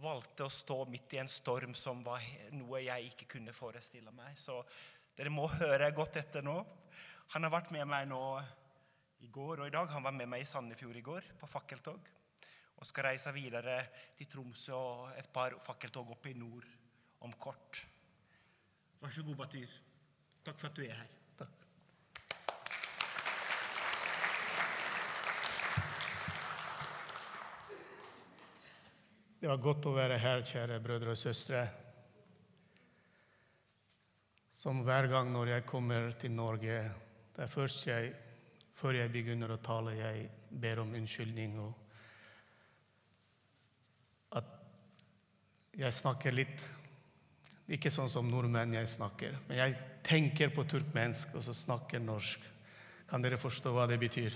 valgte å stå midt i en storm som var noe jeg ikke kunne forestille meg. Så dere må høre godt etter nå. Han har vært med meg nå i går og i dag. Han var med meg i Sandefjord i går på fakkeltog. Og skal reise videre til Tromsø og et par fakkeltog opp i nord om kort. Vær så god, Batyr. Takk for at du er her. Det var godt å være her, kjære brødre og søstre. Som hver gang når jeg kommer til Norge, det er først jeg, før jeg begynner å tale, jeg ber om unnskyldning. og jeg snakker litt Ikke sånn som nordmenn jeg snakker, men jeg tenker på turkmensk og så snakker norsk. Kan dere forstå hva det betyr?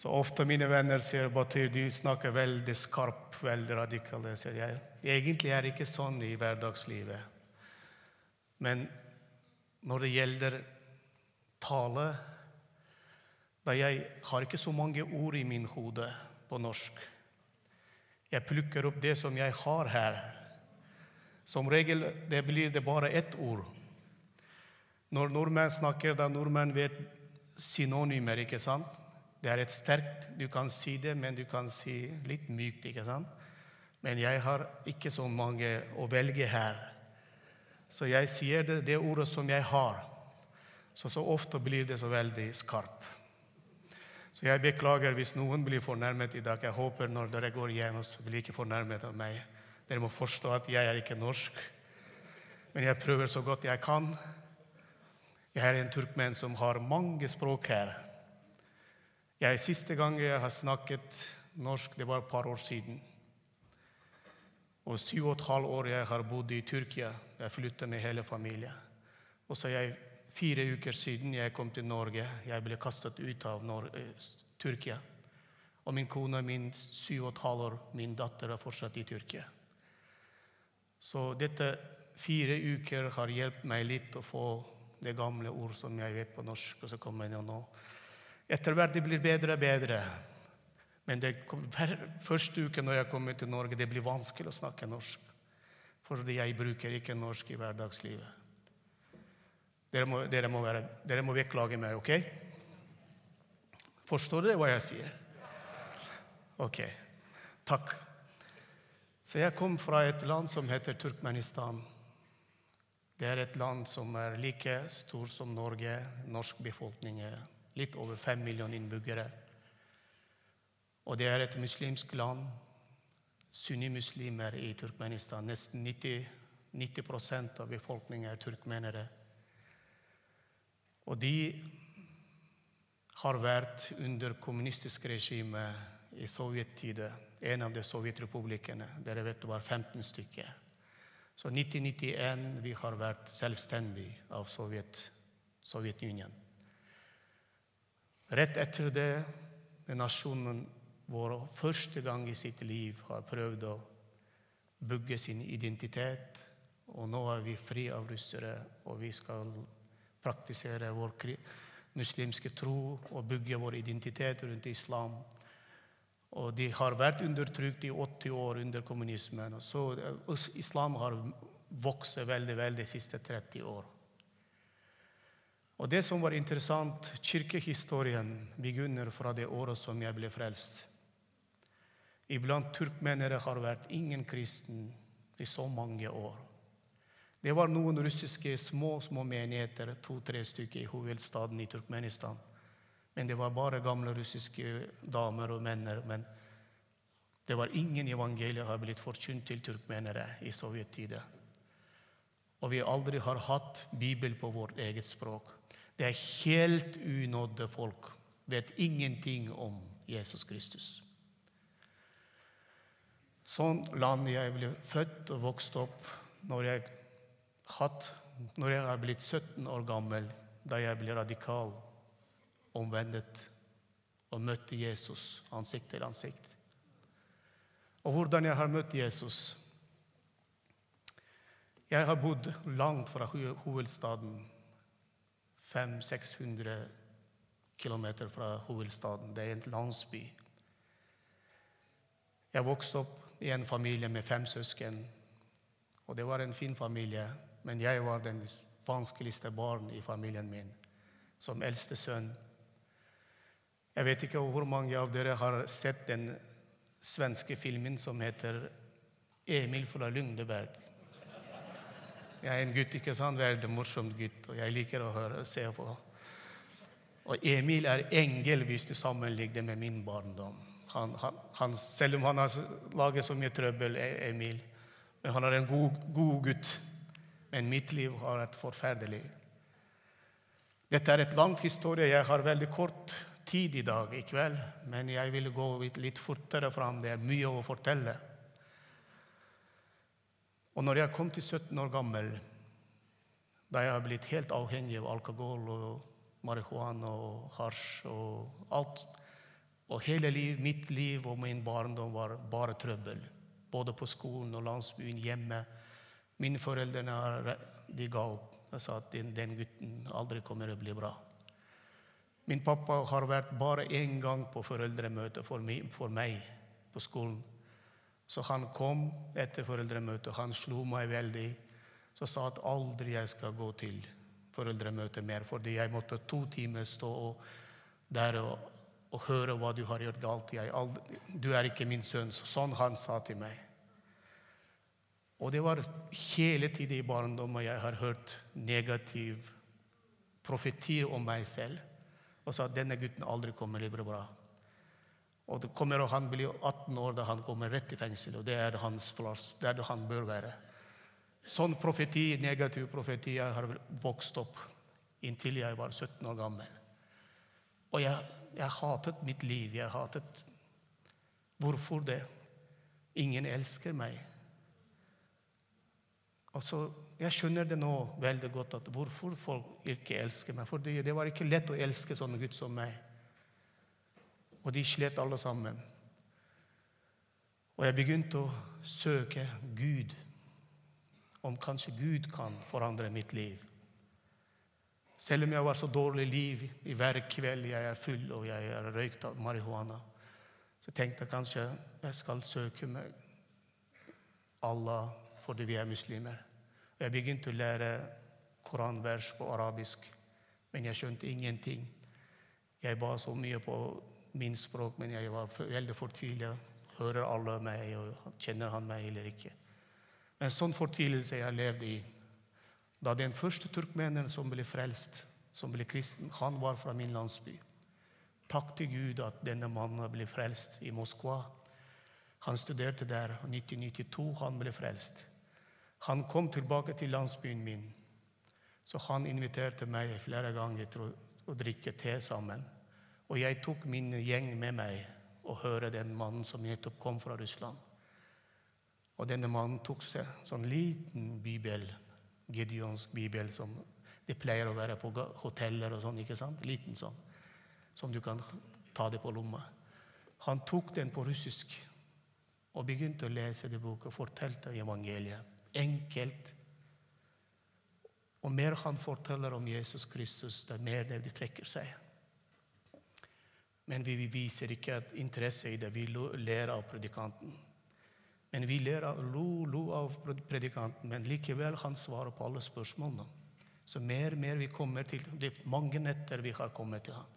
Så ofte mine venner sier Batir, du snakker veldig skarp, veldig radikal. Jeg sier jeg, egentlig er ikke sånn i hverdagslivet. Men når det gjelder tale da Jeg har ikke så mange ord i min hode på norsk. Jeg plukker opp det som jeg har her. Som regel det blir det bare ett ord. Når nordmenn snakker, da nordmenn vet synonymer, ikke sant? Det er et sterkt Du kan si det, men du kan si litt mykt, ikke sant? Men jeg har ikke så mange å velge her. Så jeg sier det, det ordet som jeg har. Så så ofte blir det så veldig skarp. Så jeg beklager hvis noen blir fornærmet i dag. Jeg håper når dere går hjem, så blir ikke fornærmet av meg. Dere må forstå at jeg er ikke norsk. Men jeg prøver så godt jeg kan. Jeg er en turkmen som har mange språk her. Jeg, Siste gang jeg har snakket norsk, det var et par år siden. Og syv og et halvt år jeg har bodd i Tyrkia. Jeg flyttet med hele familien. Og så jeg, fire uker siden jeg kom til Norge. Jeg ble kastet ut av Norge, Tyrkia. Og min kone, min syv og et halvt år, min datter, er fortsatt i Tyrkia. Så dette fire uker har hjulpet meg litt å få det gamle ord som jeg vet på norsk. og så kommer jeg nå etter hvert det blir bedre og bedre. Men det kom, første uke når jeg kommer til Norge, det blir vanskelig å snakke norsk. Fordi jeg bruker ikke norsk i hverdagslivet. Dere må, dere må, være, dere må beklage meg, OK? Forstår dere hva jeg sier? OK. Takk. Så jeg kom fra et land som heter Turkmenistan. Det er et land som er like stort som Norge. Norsk befolkning er litt over fem millioner innbyggere. Og det er et muslimsk land. Sunnimuslimer i Turkmenistan. Nesten 90, 90 av befolkningen er turkmenere. Og de har vært under kommunistisk regime i sovjettiden. En av de sovjetrepublikkene. Dere vet det var 15 stykker. Så 1991 vi har vært selvstendig av Sovjet, Sovjetunionen. Rett etter det den nasjonen vår første gang i sitt liv har prøvd å bygge sin identitet. Og nå er vi fri av russere, og vi skal praktisere vår muslimske tro og bygge vår identitet rundt islam. Og de har vært undertrykt i 80 år under kommunismen. Så islam har vokst veldig, veldig de siste 30 år. Og det som var interessant, kirkehistorien begynner fra det året som jeg ble frelst. Iblant turkmenere har vært ingen kristen i så mange år. Det var noen russiske små små menigheter, to-tre stykker i hovedstaden i Turkmenistan. Men det var bare gamle russiske damer og menn. Men det var ingen evangelier har blitt forkynt til turkmenere i sovjettida. Og vi aldri har hatt Bibel på vårt eget språk. Det er helt unådde folk. Vet ingenting om Jesus Kristus. Sånn land jeg ble født og vokst opp når jeg, hatt, når jeg er blitt 17 år gammel, da jeg ble radikal omvendet og møtte Jesus ansikt til ansikt. Og hvordan jeg har møtt Jesus Jeg har bodd langt fra hovedstaden 500-600 km fra hovedstaden. Det er en landsby. Jeg vokste opp i en familie med fem søsken. Og det var en fin familie, men jeg var den vanskeligste barn i familien min, som eldste sønn. Jeg vet ikke hvor mange av dere har sett den svenske filmen som heter 'Emil fra Lugneberg'. Jeg er en gutt, ikke sant? Veldig morsom gutt, og jeg liker å høre, se på. Og Emil er engel hvis du sammenligner med min barndom. Han, han, han, selv om han har laget så mye trøbbel, E- Emil, men han er en god, god gutt. Men mitt liv har vært forferdelig. Dette er et langt historie. Jeg har veldig kort tid i dag i kveld, men jeg vil gå litt fortere fram. Det er mye å fortelle. Og når jeg kom til 17 år gammel, da jeg har blitt helt avhengig av alkohol og marihuana og hasj og alt Og hele liv, mitt liv og min barndom var bare trøbbel. Både på skolen og landsbyen, hjemme. Mine foreldre de ga opp Jeg sa at den, den gutten aldri kommer til å bli bra. Min pappa har vært bare én gang på foreldremøte for for meg på skolen. Så han kom etter foreldremøtet, han slo meg veldig. Så sa at aldri jeg skal gå til foreldremøtet mer, fordi jeg måtte to timer stå og der og, og høre hva du har gjort galt. Jeg, aldri, du er ikke min sønn. Sånn han sa til meg. Og det var hele tiden i barndommen jeg har hørt negativ profeti om meg selv. Og sa at denne gutten aldri kommer til å bli bra. Og det kommer, Han blir 18 år da han kommer rett i fengsel, og det er hans plass. Det han bør være. Sånn profeti, negativ profeti jeg har vokst opp inntil jeg var 17 år gammel. Og jeg, jeg hatet mitt liv. Jeg hatet Hvorfor det? Ingen elsker meg. Altså, jeg skjønner det nå veldig godt at hvorfor folk ikke elsker meg. For det var ikke lett å elske sånne gutter som meg. Og de slet alle sammen. Og jeg begynte å søke Gud, om kanskje Gud kan forandre mitt liv. Selv om jeg var så dårlig liv i hver kveld jeg er full og jeg har røykt av marihuana, så tenkte jeg kanskje jeg skal søke meg Allah fordi vi er muslimer. Jeg begynte å lære koranvers på arabisk, men jeg skjønte ingenting. Jeg ba så mye på min språk, men jeg var veldig fortvilet. Hører alle meg, og kjenner han meg eller ikke? Men sånn fortvilelse jeg levde i. Da den første turkmeneren som ble frelst, som ble kristen, han var fra min landsby. Takk til Gud at denne mannen ble frelst i Moskva. Han studerte der. og 1992 han ble frelst. Han kom tilbake til landsbyen min, så han inviterte meg flere ganger til å, å drikke te sammen. Og jeg tok min gjeng med meg og hørte den mannen som nettopp kom fra Russland. Og denne mannen tok seg sånn liten bibel, Gideons bibel, som det pleier å være på hoteller og sånn, ikke sant? Liten sånn, som du kan ta det på lomma. Han tok den på russisk og begynte å lese det boka og fortalte evangeliet. Enkelt. Og mer han forteller om Jesus Kristus, det mer det trekker seg. Men vi viser ikke interesse i det. Vi ler av predikanten. Men vi ler av, lo, lo av predikanten, men likevel han svarer på alle spørsmålene. Så mer og mer vi kommer til Det er mange netter vi har kommet til han.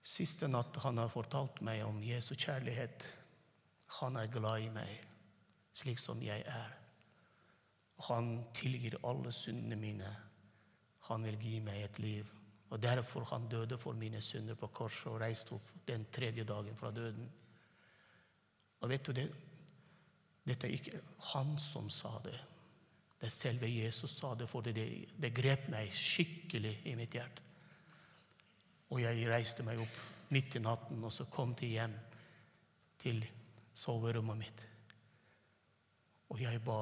Siste natt han har fortalt meg om Jesu kjærlighet. Han er glad i meg, slik som jeg er. Han tilgir alle syndene mine. Han vil gi meg et liv. Og derfor han døde for mine synder på korset og reiste opp den tredje dagen fra døden. Og vet du det? Dette er ikke han som sa det. Det er selve Jesus sa det, for det, det grep meg skikkelig i mitt hjerte. Og jeg reiste meg opp midt i natten og så kom til hjem til soverommet mitt. Og jeg ba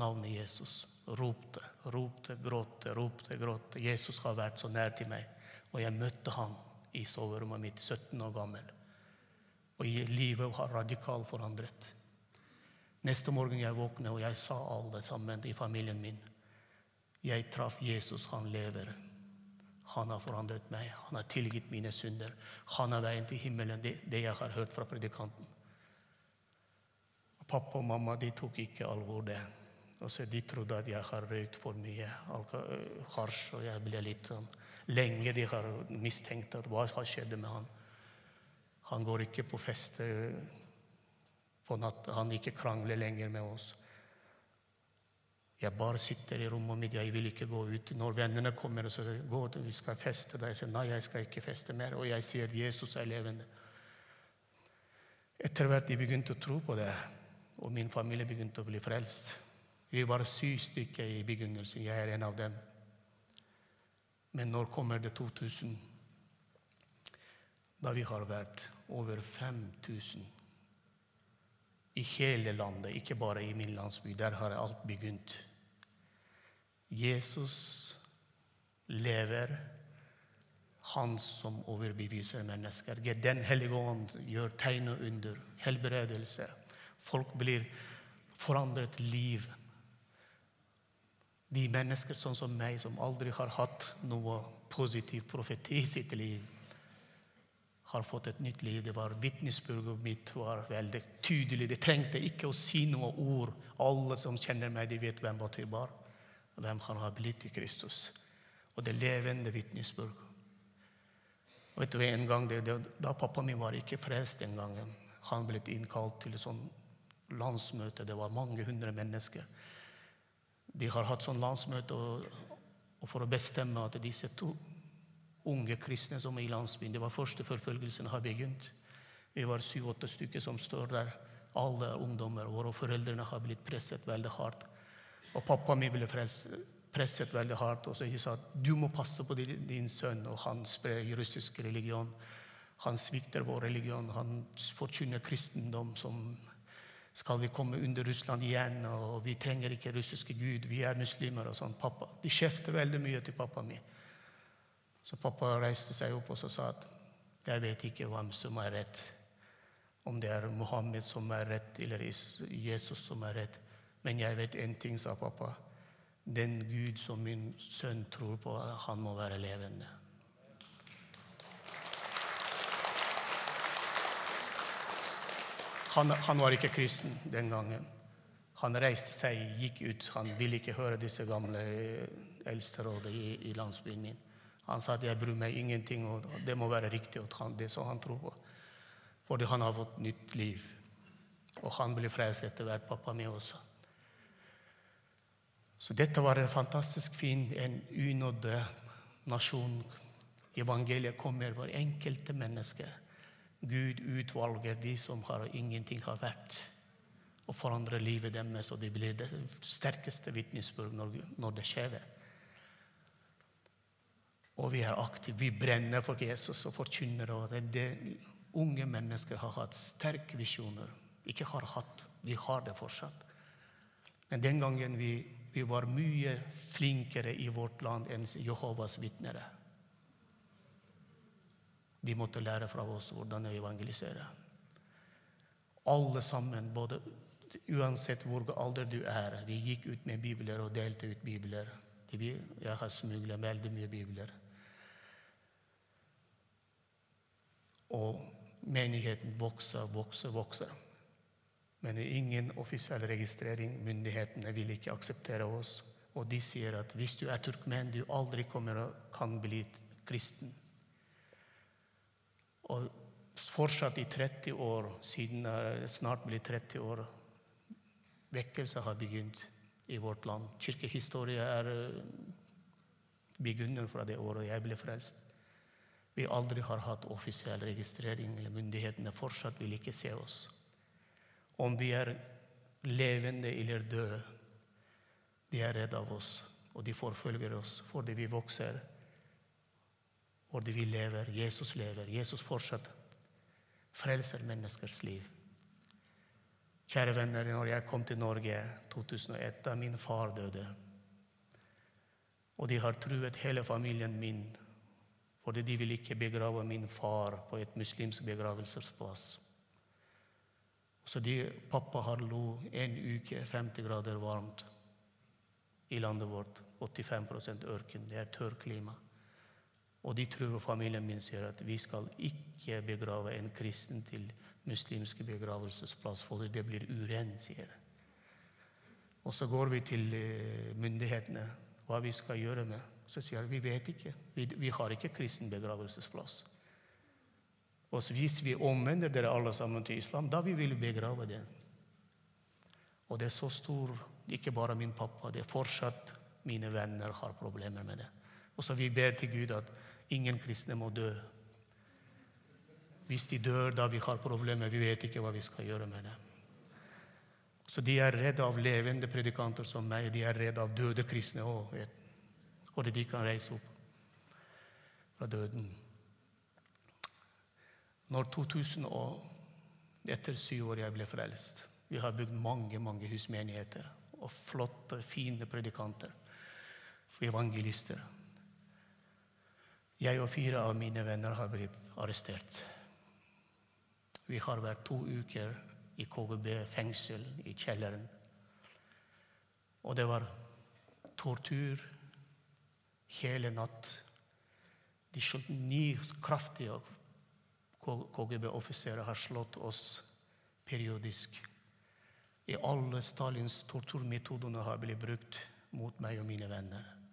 navnet Jesus. Ropte, ropte, gråtte, ropte, gråtte. Jesus har vært så nær til meg. Og jeg møtte han i soverommet mitt, 17 år gammel. Og livet har radikalt forandret. Neste morgen jeg våknet, og jeg sa alle sammen i familien min Jeg traff Jesus, han lever. Han har forandret meg. Han har tilgitt mine synder. Han er veien til himmelen, det, det jeg har hørt fra predikanten. pappa og mamma de tok ikke alvor det. Altså, de trodde at jeg har røykt for mye hasj, og jeg ble litt sånn Lenge de har mistenkt at hva har skjedd med han. Han går ikke på fester på natt. Han ikke krangler lenger med oss. Jeg bare sitter i rommet mitt, jeg vil ikke gå ut. Når vennene kommer og sier gå, vi skal feste, da jeg sier nei, jeg skal ikke feste mer. Og jeg sier Jesus er levende. Etter hvert de begynte å tro på det, og min familie begynte å bli frelst. Vi var syv stykker i begynnelsen. Jeg er en av dem. Men når kommer det 2000? Da vi har vært over 5000 i hele landet, ikke bare i min landsby. Der har alt begynt. Jesus lever, han som overbeviser mennesker. Den hellige ånd gjør tegn og under, helbredelse. Folk blir forandret liv. De mennesker sånn som meg, som aldri har hatt noe positiv profeti i sitt liv, har fått et nytt liv. Det var Vitnesbyrdet mitt var veldig tydelig. Det trengte ikke å si noe ord. Alle som kjenner meg, de vet hvem Batir var, hvem han har blitt i Kristus. Og det levende vitnesbyrd. Vet du, en gang, det, det, Da pappa min var ikke frelst den gangen, han ble innkalt til et sånt landsmøte. Det var mange hundre mennesker. De har hatt sånn landsmøte og, og for å bestemme at disse to unge kristne som er i landsbyen. Det var første forfølgelsen har begynt. Vi var syv-åtte stykker som står der. Alle er ungdommer. Våre foreldrene har blitt presset veldig hardt. Og pappa min ble presset veldig hardt. Og så jeg sa at du må passe på din, din sønn, og han sprer russisk religion. Han svikter vår religion. Han forkynner kristendom som skal vi komme under Russland igjen, og vi trenger ikke russiske gud, vi er muslimer og sånn. Pappa. De kjefter veldig mye til pappa min. Så pappa reiste seg opp og sa at jeg vet ikke hvem som er rett. Om det er Mohammed som er rett, eller Jesus som er rett. Men jeg vet én ting, sa pappa. Den Gud som min sønn tror på, han må være levende. Han, han, var ikke kristen den gangen. Han reiste seg, gikk ut. Han ville ikke høre disse gamle eldsterådene i, i landsbyen min. Han sa at 'jeg bryr meg ingenting', og det må være riktig. Og det som han tror på. Fordi han har fått nytt liv. Og han ble frelst etter hvert, pappa min også. Så dette var en fantastisk fin, en unådd nasjon. Evangeliet kommer for enkelte mennesker. Gud utvalger de som har ingenting har vært, og forandrer livet deres, og de blir det sterkeste vitnesbyrd når, når det skjer. Og vi er aktive. Vi brenner for Jesus og forkynner. Og det, det unge mennesker har hatt sterke visjoner. Ikke har hatt, vi har det fortsatt. Men den gangen vi, vi var mye flinkere i vårt land enn Jehovas vitner. De måtte lære fra oss hvordan å evangelisere. Alle sammen, både, uansett hvor alder du er. Vi gikk ut med bibler og delte ut bibler. Jeg har smugla veldig mye bibler. Og menigheten vokser, vokser, vokser. Men ingen offisiell registrering. Myndighetene vil ikke akseptere oss. Og de sier at hvis du er turkmen, du aldri kommer og kan bli kristen. Og fortsatt i 30 år, siden det snart blir 30 år, vekkelse har begynt i vårt land. Kirkehistorie er eh, begynner fra det året jeg ble frelst vi aldri har hatt offisiell registrering, eller myndighetene fortsatt vil ikke se oss. Om vi er levende eller døde, de er redd av oss, og de forfølger oss fordi vi vokser, fordi vi lever. Jesus lever. Jesus fortsatt frelser menneskers liv. Kjære venner, når jeg kom til Norge 2001, da min far døde, og de har truet hele familien min fordi de vil ikke begrave min far på et muslimsk begravelsesplass. Så de, pappa har lo en uke 50 grader varmt i landet vårt. 85% ørken. Det er tørrklima. Og de tror familien min sier at vi skal ikke begrave en kristen til muslimske begravelsesplass for det blir uren, sier jeg. Og så går vi til eh, myndighetene hva vi skal gjøre med. Så sier de, vi vet ikke. Vi, vi har ikke kristen begravelsesplass. Og hvis vi omvender dere alle sammen til islam, da vi vil vi begrave det. Og det er så stor Ikke bare min pappa, det er fortsatt mine venner har problemer med det. Og så vi ber til Gud at ingen kristne må dø. Hvis de dør da vi har problemer, vi vet ikke hva vi skal gjøre med det. Så de er redde av levende predikanter som meg. De er redde av døde kristne òg. Og de kan reise opp fra døden. Når 2000 år, etter syv år jeg ble frelst Vi har bygd mange mange husmenigheter og flotte, fine predikanter for evangelister. Jeg og fire av mine venner har blitt arrestert. Vi har vært to uker i KGB fengsel i kjelleren. Og det var tortur hele natt. De skjøt ni kraftige KGB-offiserer har slått oss periodisk. I alle Stalins torturmetoder har blitt brukt mot meg og mine venner.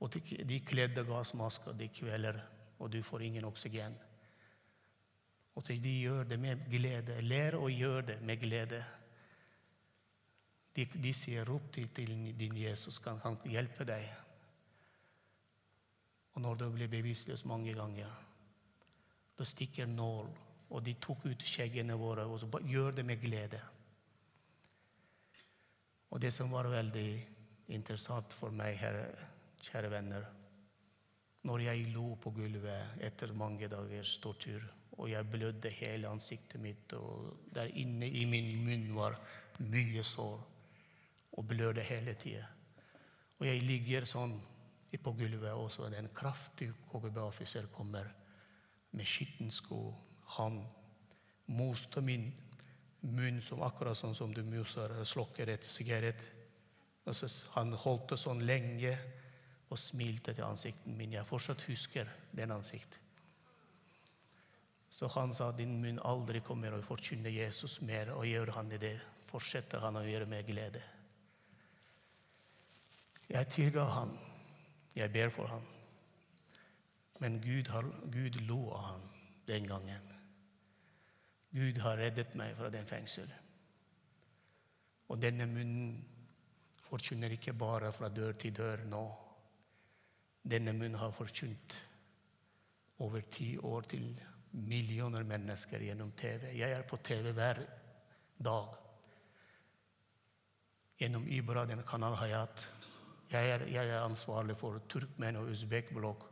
Og de kledde gassmasker de kvelder, og du får ingen oksygen. Og de gjør det med glede. Lær å gjøre det med glede. De, de sier 'rop til, til din Jesus, kan han hjelpe deg'. Og når du blir bevisstløs mange ganger, da stikker nål, og de tok ut skjeggene våre og så gjør det med glede. Og det som var veldig interessant for meg, her, kjære venner Når jeg lo på gulvet etter mange dagers tortur, og jeg blødde hele ansiktet mitt, og der inne i min munn var mye sår, og blødde hele tida. Og jeg ligger sånn på gulvet, og så en kraftig KGB-offiser kommer med skitne sko. Han moste min munn som akkurat sånn som du muser slokker et sigarett. Han holdt det sånn lenge og smilte til ansiktet min. Jeg fortsatt husker den ansiktet. Så han sa din munn aldri kommer å forkynne Jesus mer, og gjør han det, fortsetter han å gjøre med glede. Jeg tilga han. Jeg ber for han. Men Gud, har, Gud lo av han den gangen. Gud har reddet meg fra den fengsel. Og denne munnen forkynner ikke bare fra dør til dør nå. Denne munnen har forkynt over ti år til millioner mennesker gjennom TV. Jeg er på TV hver dag. Gjennom Ibra, den kanal Hayat. Jeg er, jeg er ansvarlig for turkmen- og usbek-blogg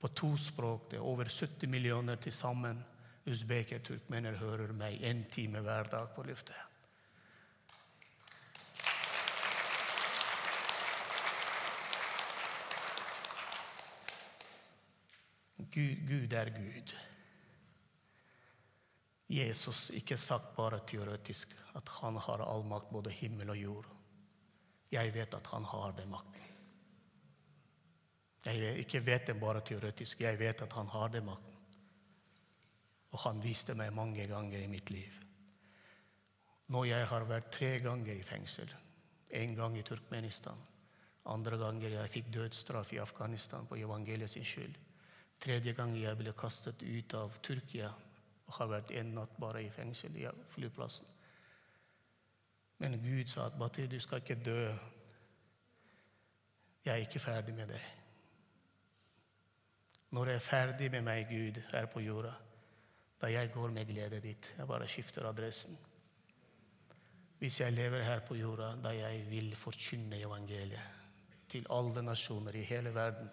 på to språk. Det er over 70 millioner til sammen. Usbeker turkmener hører meg én time hver dag på lufta. Gud, Gud er Gud. Jesus ikke sagt bare teoretisk at han har all makt, både himmel og jord. Jeg vet at han har den makten. Jeg ikke vet det bare teoretisk, jeg vet at han har den makten. Og han viste meg mange ganger i mitt liv. Når jeg har vært tre ganger i fengsel, én gang i Turkmenistan, andre ganger jeg fikk dødsstraff i Afghanistan på evangeliet sin skyld, tredje gang jeg ble kastet ut av Tyrkia og har vært en natt bare i fengsel i flyplassen. Men Gud sa at Batir, du skal ikke dø. Jeg er ikke ferdig med deg. Når jeg er ferdig med meg, Gud, her på jorda, da jeg går med glede dit. Jeg bare skifter adressen. Hvis jeg lever her på jorda, da jeg vil forkynne evangeliet til alle nasjoner i hele verden,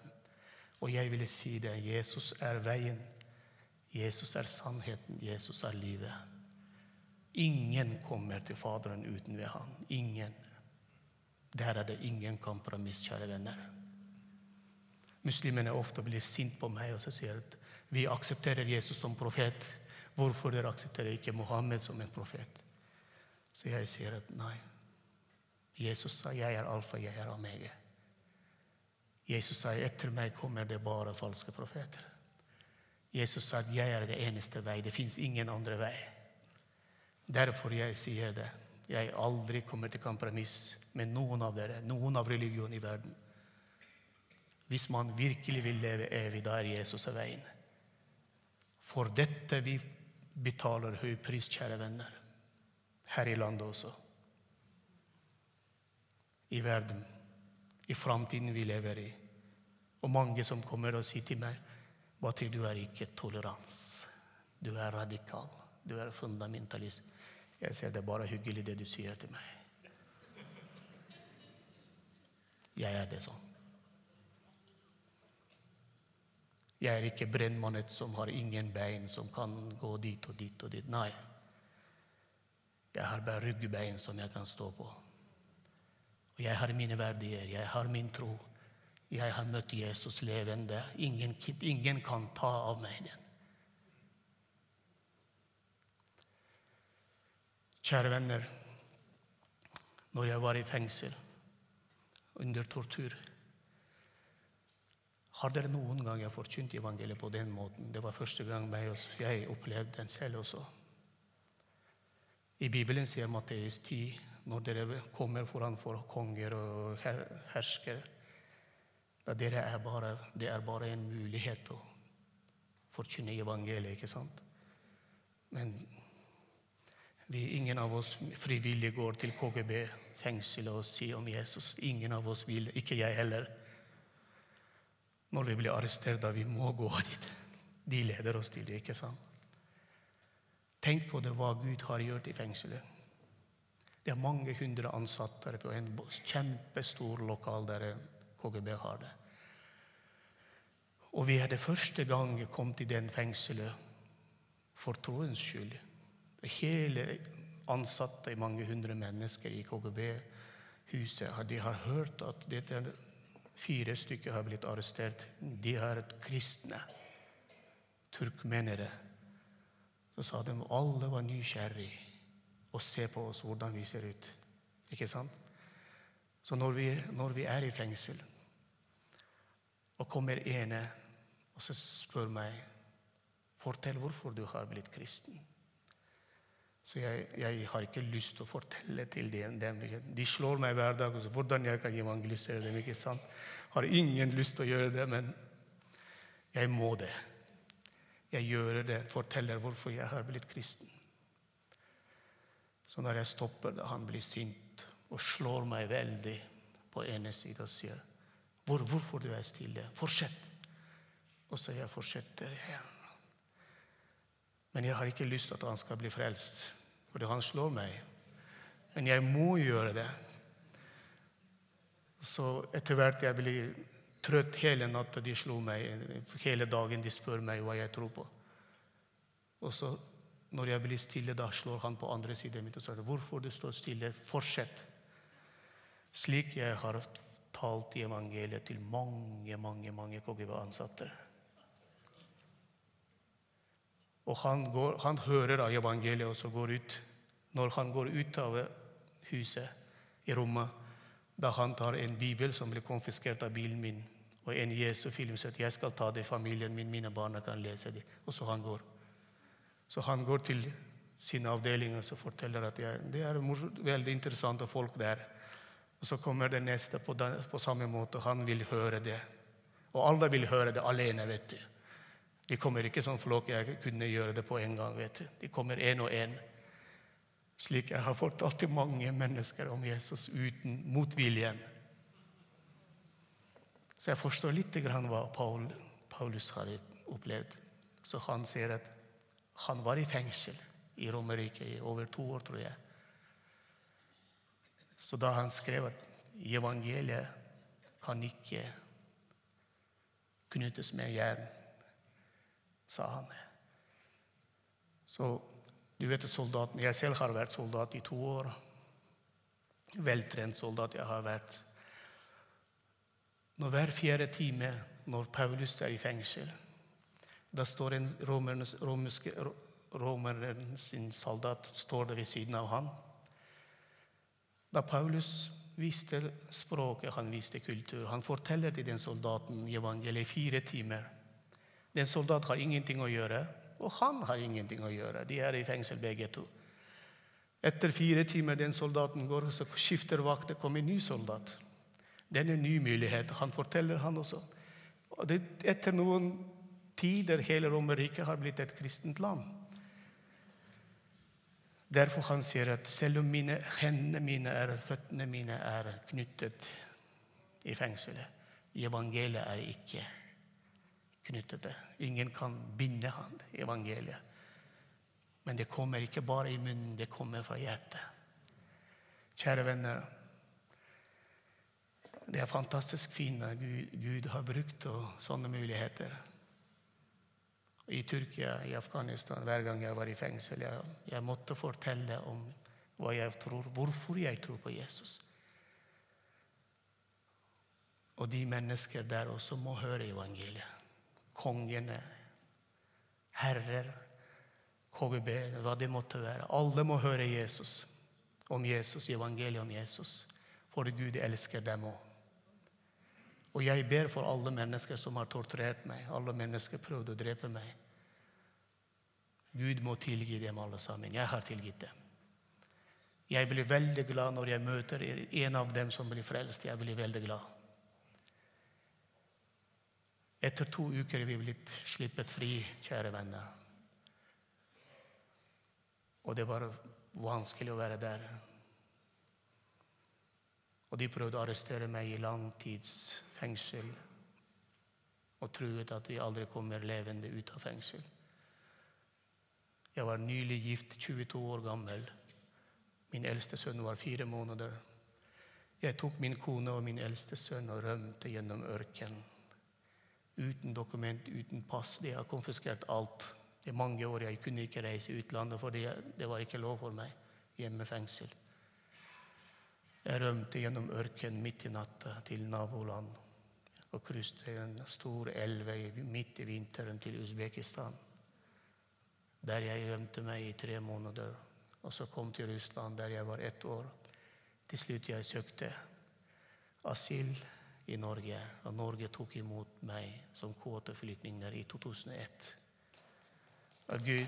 og jeg vil si det Jesus er veien, Jesus er sannheten, Jesus er livet. Ingen kommer til Faderen uten ved ham. Ingen. Der er det ingen kompromiss, kjære venner. Muslimene ofte blir sint på meg og så sier at vi aksepterer Jesus som profet. Hvorfor dere aksepterer ikke Mohammed som en profet? Så jeg sier at nei. Jesus sa 'Jeg er alfa, jeg er omega'. Jesus sa 'Etter meg kommer det bare falske profeter'. Jesus sa at 'jeg er det eneste vei'. Det fins ingen andre vei. Derfor jeg sier det. Jeg aldri kommer til kompromiss med noen av dere, noen av religionene i verden. Hvis man virkelig vil leve evig, da er Jesus av veien. For dette vi betaler høy pris, kjære venner. Her i landet også. I verden. I framtiden vi lever i. Og mange som kommer og sier til meg Batir, du er ikke tolerans. Du er radikal. Du er fundamentalist. Jeg sier det er bare hyggelig det du sier til meg. Jeg er det sånn. Jeg er ikke brennmannet som har ingen bein, som kan gå dit og dit og dit. Nei. Jeg har bare ryggbein som jeg kan stå på. Og jeg har mine verdier, jeg har min tro. Jeg har møtt Jesus levende. Ingen, ingen kan ta av meg den. Kjære venner, når jeg var i fengsel under tortur Har dere noen gang forkynt evangeliet på den måten? Det var første gang jeg opplevde den selv også. I Bibelen sier Matteus 10 når dere kommer foran for konger og herskere da dere er bare, Det er bare en mulighet å forkynne evangeliet, ikke sant? Men vi, ingen av oss frivillig går til KGB-fengselet og sier om Jesus. Ingen av oss vil, ikke jeg heller. Når vi blir arrestert, da vi må gå dit. De leder oss til det, ikke sant? Tenk på det hva Gud har gjort i fengselet. Det er mange hundre ansatte på en kjempestor lokal der KGB har det. Og vi det første gang kommet i den fengselet for troens skyld. Hele ansatte, mange hundre mennesker i KGB-huset, de har hørt at dette fire stykker har blitt arrestert. De er kristne, turkmenere. Så sa de alle var nysgjerrige og se på oss hvordan vi ser ut. Ikke sant? Så når vi, når vi er i fengsel, og kommer ene og så spør meg Fortell hvorfor du har blitt kristen. Så jeg, jeg, har ikke lyst til å fortelle til dem. De slår meg hver dag. Også. Hvordan jeg kan evangelisere dem. ikke sant? Har ingen lyst til å gjøre det, men jeg må det. Jeg gjør det, forteller hvorfor jeg har blitt kristen. Så når jeg stopper det, han blir sint og slår meg veldig på ene side og sier Hvor, 'Hvorfor du er stille? Fortsett.' Og så jeg fortsetter igjen. Men jeg har ikke lyst til at han skal bli frelst fordi han slår meg. Men jeg må gjøre det. Så etter hvert jeg blir trøtt hele natta. De slo meg hele dagen. De spør meg hva jeg tror på. Og så når jeg blir stille, da slår han på andre siden mitt og sier hvorfor du står stille. Fortsett. Slik jeg har talt i evangeliet til mange, mange, mange KGB-ansatte. Og han, går, han hører av evangeliet og så går ut. Når han går ut av huset i rommet, da han tar en bibel som blir konfiskert av bilen min, og en Jesu-film så at 'jeg skal ta det i familien min, mine barna kan lese det', og så han går. Så han går til sin avdeling og forteller at jeg, det er veldig interessante folk der. Og Så kommer det neste på, den, på samme måte. Han vil høre det. Og alle vil høre det alene. vet du. De kommer ikke som flokk. Jeg kunne gjøre det på en gang. vet du. De kommer én og én. Slik jeg har fortalt til mange mennesker om Jesus uten motviljen. Så jeg forstår litt hva Paul, Paulus har opplevd. Så han sier at han var i fengsel i Romerike i over to år, tror jeg. Så da han skrev at evangeliet kan ikke knyttes med jern sa han. Så du vet soldaten Jeg selv har vært soldat i to år. Veltrent soldat jeg har vært. Når hver fjerde time, når Paulus er i fengsel, da står en romernes, romerske, romerens soldat står ved siden av ham. Da Paulus viste språket, han viste kultur, han forteller til den soldaten i evangeliet i fire timer. Den soldat har ingenting å gjøre, og han har ingenting å gjøre. De er i fengsel begge to. Etter fire timer den soldaten går, så skifter vakt, det kommer en ny soldat. Det er en ny mulighet. Han forteller, han også. Og det, etter noen tider hele Romerriket har blitt et kristent land. Derfor han sier at selv om mine hendene mine er, føttene mine er knyttet i fengselet, evangeliet er ikke knyttet det. Ingen kan binde han, evangeliet. Men det kommer ikke bare i munnen, det kommer fra hjertet. Kjære venner, det er fantastisk fint at Gud, Gud har brukt sånne muligheter. I Tyrkia, i Afghanistan, hver gang jeg var i fengsel, jeg, jeg måtte fortelle om hva jeg tror, hvorfor jeg tror på Jesus. Og de mennesker der også må høre evangeliet. Kongene, herrer, KGB, hva det måtte være. Alle må høre Jesus om Jesus, evangeliet om Jesus. For Gud elsker dem òg. Og jeg ber for alle mennesker som har torturert meg, alle mennesker prøvd å drepe meg. Gud må tilgi dem alle sammen. Jeg har tilgitt dem. Jeg blir veldig glad når jeg møter en av dem som blir frelst. Jeg blir veldig glad. Etter to uker er vi blitt sluppet fri, kjære venner. Og det var vanskelig å være der. Og de prøvde å arrestere meg i langtidsfengsel og truet at vi aldri kommer levende ut av fengsel. Jeg var nylig gift, 22 år gammel. Min eldste sønn var fire måneder. Jeg tok min kone og min eldste sønn og rømte gjennom ørkenen uten dokument, uten pass. De har konfiskert alt. I mange år jeg kunne ikke reise utlandet, for det var ikke lov for meg. Hjemmefengsel. Jeg rømte gjennom ørkenen midt i natta til naboland og krysset en stor elv midt i vinteren til Usbekistan. Der jeg gjemte meg i tre måneder. Og så kom til Russland, der jeg var ett år. Til slutt jeg søkte asyl i Norge, og Norge tok imot meg som kvoteflyktninger i 2001. Og Gud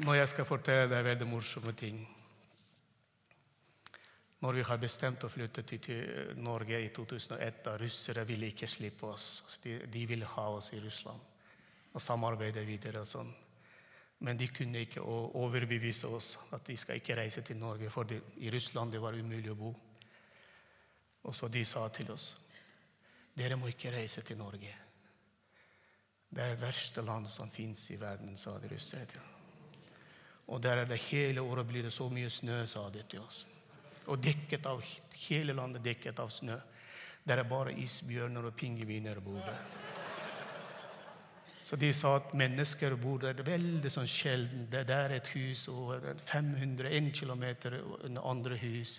Når jeg skal fortelle deg veldig morsomme ting Når vi har bestemt å flytte til Norge i 2001, da russere ville ikke slippe oss. De, de ville ha oss i Russland og samarbeide videre. og sånn. Men de kunne ikke overbevise oss at de skal ikke reise til Norge, for det, i Russland det var umulig å bo. Og så de sa til oss dere må ikke reise til Norge. Det er det verste landet som fins i verden, sa de russere. Og der er det hele året blir det så mye snø, sa de til oss. Og dekket av, hele landet dekket av snø. Der er bare isbjørner og pingviner bor der. Så de sa at mennesker bor der veldig sånn sjelden. Det er et hus og 500, 1 km under andre hus.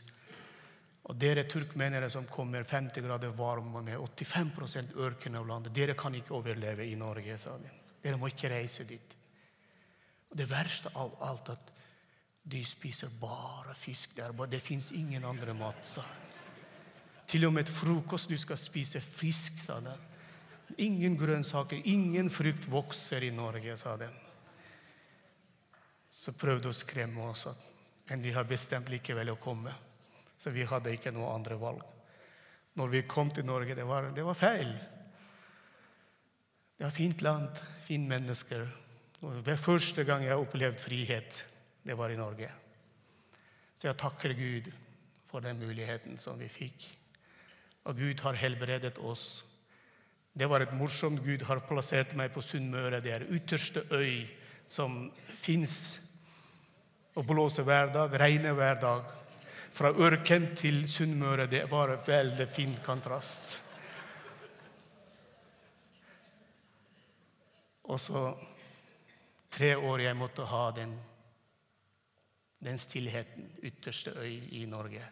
Og dere turkmenere som kommer 50 grader varme med 85 ørken av landet, dere kan ikke overleve i Norge, sa de. Dere må ikke reise dit. Og det verste av alt at de spiser bare fisk der. Det fins ingen andre mat, sa han. Til og med et frokost du skal spise fisk, sa den. Ingen grønnsaker, ingen frukt vokser i Norge, sa den. Så prøvde å skremme oss, men vi har bestemt likevel å komme. Så vi hadde ikke noe andre valg. Når vi kom til Norge, det var, det var feil. Det var fint land, fine mennesker. Og det første gang jeg opplevde frihet, det var i Norge. Så jeg takker Gud for den muligheten som vi fikk. Og Gud har helbredet oss det var et morsomt Gud har plassert meg på Sunnmøre. Det er ytterste øy som fins. Og blåser hver dag, regner hver dag. Fra ørken til Sunnmøre. Det var en veldig fin kontrast. Og så tre år jeg måtte ha den, den stillheten. Ytterste øy i Norge.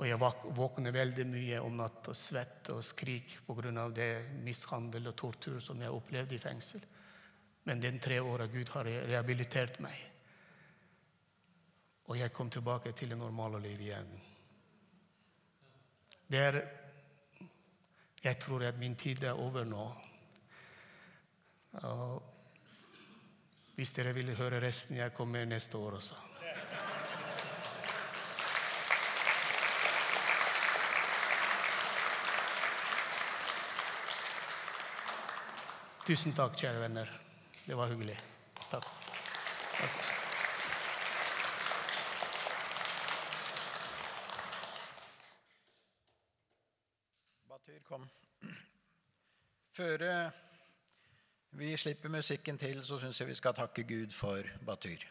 Og jeg våkner veldig mye om natta og svetter og skriker pga. det mishandel og tortur som jeg opplevde i fengsel. Men den tre åra Gud har rehabilitert meg. Og jeg kom tilbake til det normale livet igjen. Det er Jeg tror at min tid er over nå. Og Hvis dere vil høre resten, jeg kommer neste år også. Tusen takk, kjære venner. Det var hyggelig. Takk. takk. Batyr, kom. Før vi slipper musikken til, så syns jeg vi skal takke Gud for Batyr.